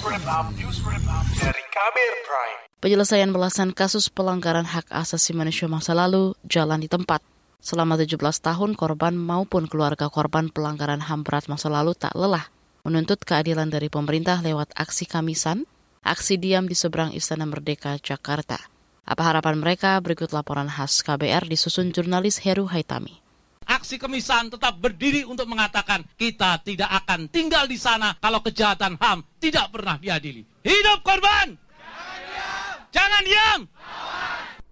Dari Kabir Prime. Penyelesaian belasan kasus pelanggaran hak asasi manusia masa lalu jalan di tempat. Selama 17 tahun, korban maupun keluarga korban pelanggaran HAM berat masa lalu tak lelah menuntut keadilan dari pemerintah lewat aksi kamisan, aksi diam di seberang Istana Merdeka, Jakarta. Apa harapan mereka? Berikut laporan khas KBR disusun jurnalis Heru Haitami aksi kemisan tetap berdiri untuk mengatakan kita tidak akan tinggal di sana kalau kejahatan HAM tidak pernah diadili. Hidup korban! Jangan diam! Jangan diam!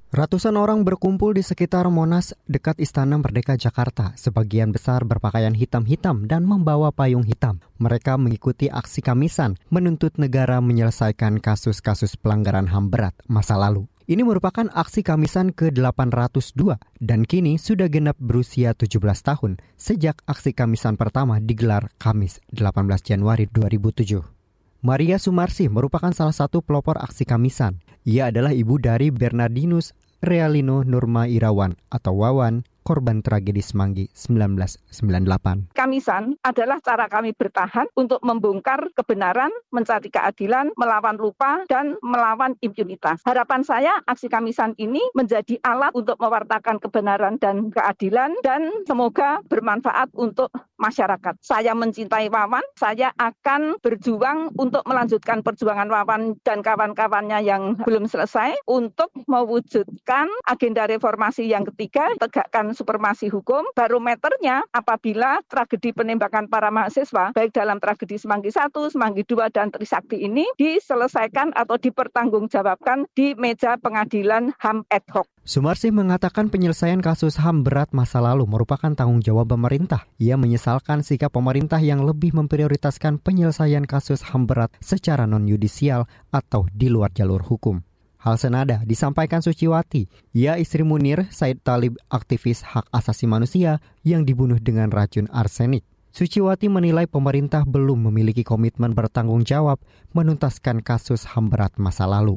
Ratusan orang berkumpul di sekitar Monas dekat Istana Merdeka Jakarta. Sebagian besar berpakaian hitam-hitam dan membawa payung hitam. Mereka mengikuti aksi kamisan menuntut negara menyelesaikan kasus-kasus pelanggaran HAM berat masa lalu. Ini merupakan aksi Kamisan ke-802 dan kini sudah genap berusia 17 tahun sejak aksi Kamisan pertama digelar Kamis 18 Januari 2007. Maria Sumarsi merupakan salah satu pelopor aksi Kamisan. Ia adalah ibu dari Bernardinus Realino Nurma Irawan atau Wawan korban tragedi Semanggi 1998. Kamisan adalah cara kami bertahan untuk membongkar kebenaran, mencari keadilan, melawan lupa, dan melawan impunitas. Harapan saya aksi Kamisan ini menjadi alat untuk mewartakan kebenaran dan keadilan dan semoga bermanfaat untuk masyarakat. Saya mencintai Wawan, saya akan berjuang untuk melanjutkan perjuangan Wawan dan kawan-kawannya yang belum selesai untuk mewujudkan agenda reformasi yang ketiga, tegakkan supremasi hukum, barometernya apabila tragedi penembakan para mahasiswa, baik dalam tragedi Semanggi 1, Semanggi 2, dan Trisakti ini diselesaikan atau dipertanggungjawabkan di meja pengadilan HAM ad hoc. Sumarsih mengatakan penyelesaian kasus HAM berat masa lalu merupakan tanggung jawab pemerintah. Ia menyesalkan sikap pemerintah yang lebih memprioritaskan penyelesaian kasus HAM berat secara non-yudisial atau di luar jalur hukum. Hal senada disampaikan Suciwati, ia istri Munir Said Talib aktivis hak asasi manusia yang dibunuh dengan racun arsenik. Suciwati menilai pemerintah belum memiliki komitmen bertanggung jawab menuntaskan kasus HAM berat masa lalu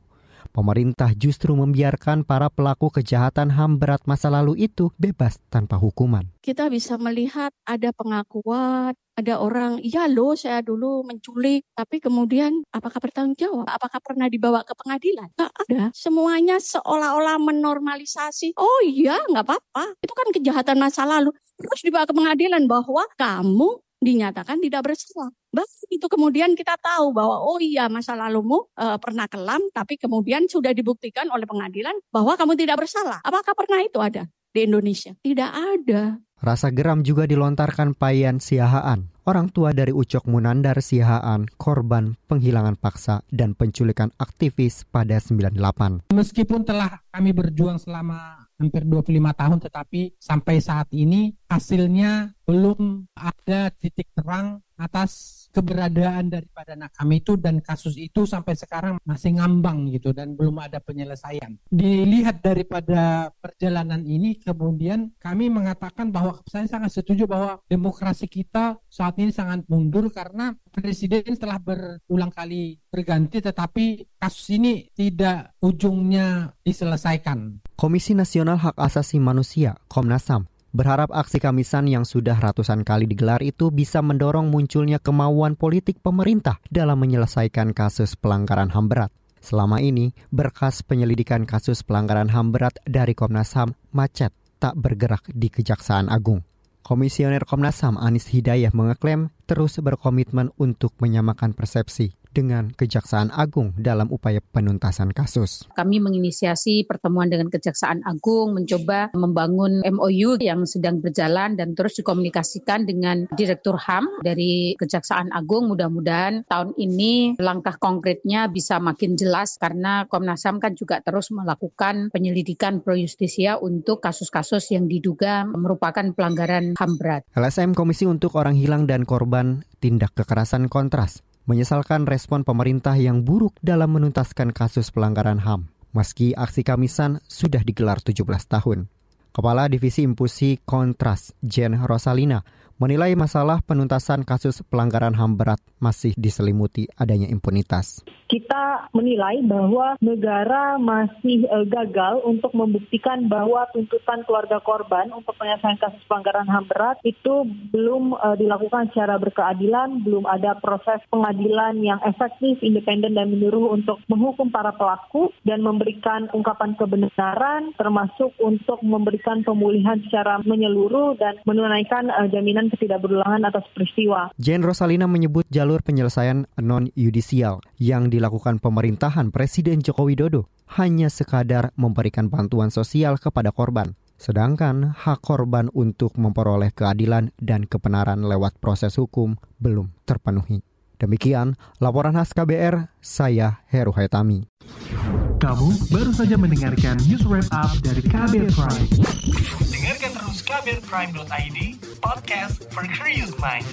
pemerintah justru membiarkan para pelaku kejahatan HAM berat masa lalu itu bebas tanpa hukuman. Kita bisa melihat ada pengakuan, ada orang, iya loh saya dulu menculik, tapi kemudian apakah bertanggung jawab? Apakah pernah dibawa ke pengadilan? Nggak ada. Semuanya seolah-olah menormalisasi. Oh iya, nggak apa-apa. Itu kan kejahatan masa lalu. Terus dibawa ke pengadilan bahwa kamu dinyatakan tidak bersalah. Bahkan itu kemudian kita tahu bahwa oh iya masa lalumu e, pernah kelam tapi kemudian sudah dibuktikan oleh pengadilan bahwa kamu tidak bersalah. Apakah pernah itu ada di Indonesia? Tidak ada. Rasa geram juga dilontarkan Payan Siahaan, orang tua dari Ucok Munandar Siahaan, korban penghilangan paksa dan penculikan aktivis pada 98. Meskipun telah kami berjuang selama hampir 25 tahun tetapi sampai saat ini hasilnya belum ada titik terang atas keberadaan daripada anak kami itu dan kasus itu sampai sekarang masih ngambang gitu dan belum ada penyelesaian. Dilihat daripada perjalanan ini kemudian kami mengatakan bahwa saya sangat setuju bahwa demokrasi kita saat ini sangat mundur karena presiden telah berulang kali berganti tetapi kasus ini tidak ujungnya diselesaikan. Komisi Nasional Hak Asasi Manusia Komnas HAM berharap aksi Kamisan yang sudah ratusan kali digelar itu bisa mendorong munculnya kemauan politik pemerintah dalam menyelesaikan kasus pelanggaran HAM berat. Selama ini, berkas penyelidikan kasus pelanggaran HAM berat dari Komnas HAM macet tak bergerak di Kejaksaan Agung. Komisioner Komnas HAM Anis Hidayah mengeklaim terus berkomitmen untuk menyamakan persepsi dengan Kejaksaan Agung dalam upaya penuntasan kasus. Kami menginisiasi pertemuan dengan Kejaksaan Agung, mencoba membangun MOU yang sedang berjalan dan terus dikomunikasikan dengan Direktur HAM dari Kejaksaan Agung. Mudah-mudahan tahun ini langkah konkretnya bisa makin jelas karena Komnas HAM kan juga terus melakukan penyelidikan pro justisia untuk kasus-kasus yang diduga merupakan pelanggaran HAM berat. LSM Komisi untuk Orang Hilang dan Korban Tindak Kekerasan Kontras menyesalkan respon pemerintah yang buruk dalam menuntaskan kasus pelanggaran HAM, meski aksi Kamisan sudah digelar 17 tahun. Kepala Divisi Impusi Kontras, Jen Rosalina, menilai masalah penuntasan kasus pelanggaran HAM berat masih diselimuti adanya impunitas. Kita menilai bahwa negara masih uh, gagal untuk membuktikan bahwa tuntutan keluarga korban untuk penyelesaian kasus pelanggaran HAM berat itu belum uh, dilakukan secara berkeadilan, belum ada proses pengadilan yang efektif, independen dan menyeluruh untuk menghukum para pelaku dan memberikan ungkapan kebenaran termasuk untuk memberikan pemulihan secara menyeluruh dan menunaikan uh, jaminan ketidakberulangan atas peristiwa. Jane Rosalina menyebut jalur penyelesaian non-yudisial yang dilakukan pemerintahan Presiden Joko Widodo hanya sekadar memberikan bantuan sosial kepada korban. Sedangkan hak korban untuk memperoleh keadilan dan kebenaran lewat proses hukum belum terpenuhi. Demikian laporan khas KBR, saya Heru Haitami. Kamu baru saja mendengarkan news wrap up dari KBR Prime. Dengarkan terus kbrprime.id, podcast for curious mind.